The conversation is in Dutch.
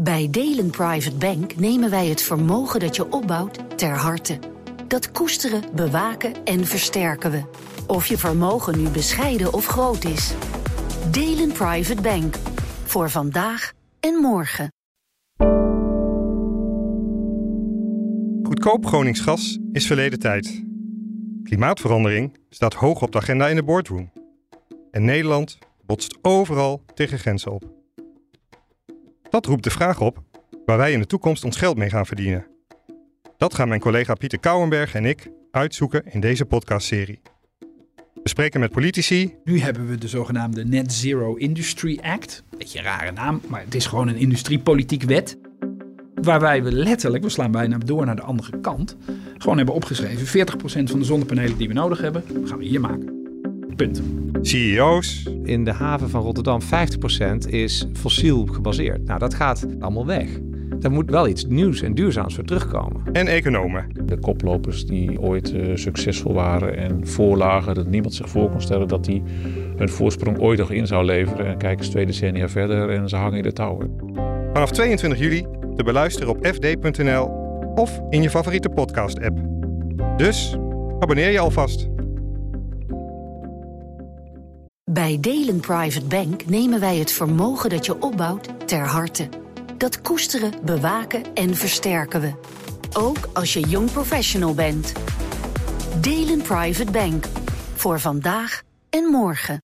Bij Delen Private Bank nemen wij het vermogen dat je opbouwt ter harte. Dat koesteren, bewaken en versterken we. Of je vermogen nu bescheiden of groot is. Delen Private Bank. Voor vandaag en morgen. Goedkoop Gronings gas is verleden tijd. Klimaatverandering staat hoog op de agenda in de boardroom. En Nederland botst overal tegen grenzen op. Dat roept de vraag op waar wij in de toekomst ons geld mee gaan verdienen. Dat gaan mijn collega Pieter Kouwenberg en ik uitzoeken in deze podcastserie. We spreken met politici. Nu hebben we de zogenaamde Net Zero Industry Act. Beetje een rare naam, maar het is gewoon een industriepolitiek wet. Waarbij we letterlijk, we slaan bijna door naar de andere kant, gewoon hebben opgeschreven: 40% van de zonnepanelen die we nodig hebben, gaan we hier maken. Punt. CEO's. In de haven van Rotterdam 50% is fossiel gebaseerd. Nou, dat gaat allemaal weg. Daar moet wel iets nieuws en duurzaams voor terugkomen. En economen. De koplopers die ooit uh, succesvol waren en voorlagen, dat niemand zich voor kon stellen dat die hun voorsprong ooit nog in zou leveren. En kijk eens twee decennia verder en ze hangen in de touwen. Vanaf 22 juli te beluisteren op fd.nl of in je favoriete podcast-app. Dus abonneer je alvast. Bij Delen Private Bank nemen wij het vermogen dat je opbouwt ter harte. Dat koesteren, bewaken en versterken we. Ook als je jong professional bent. Delen Private Bank. Voor vandaag en morgen.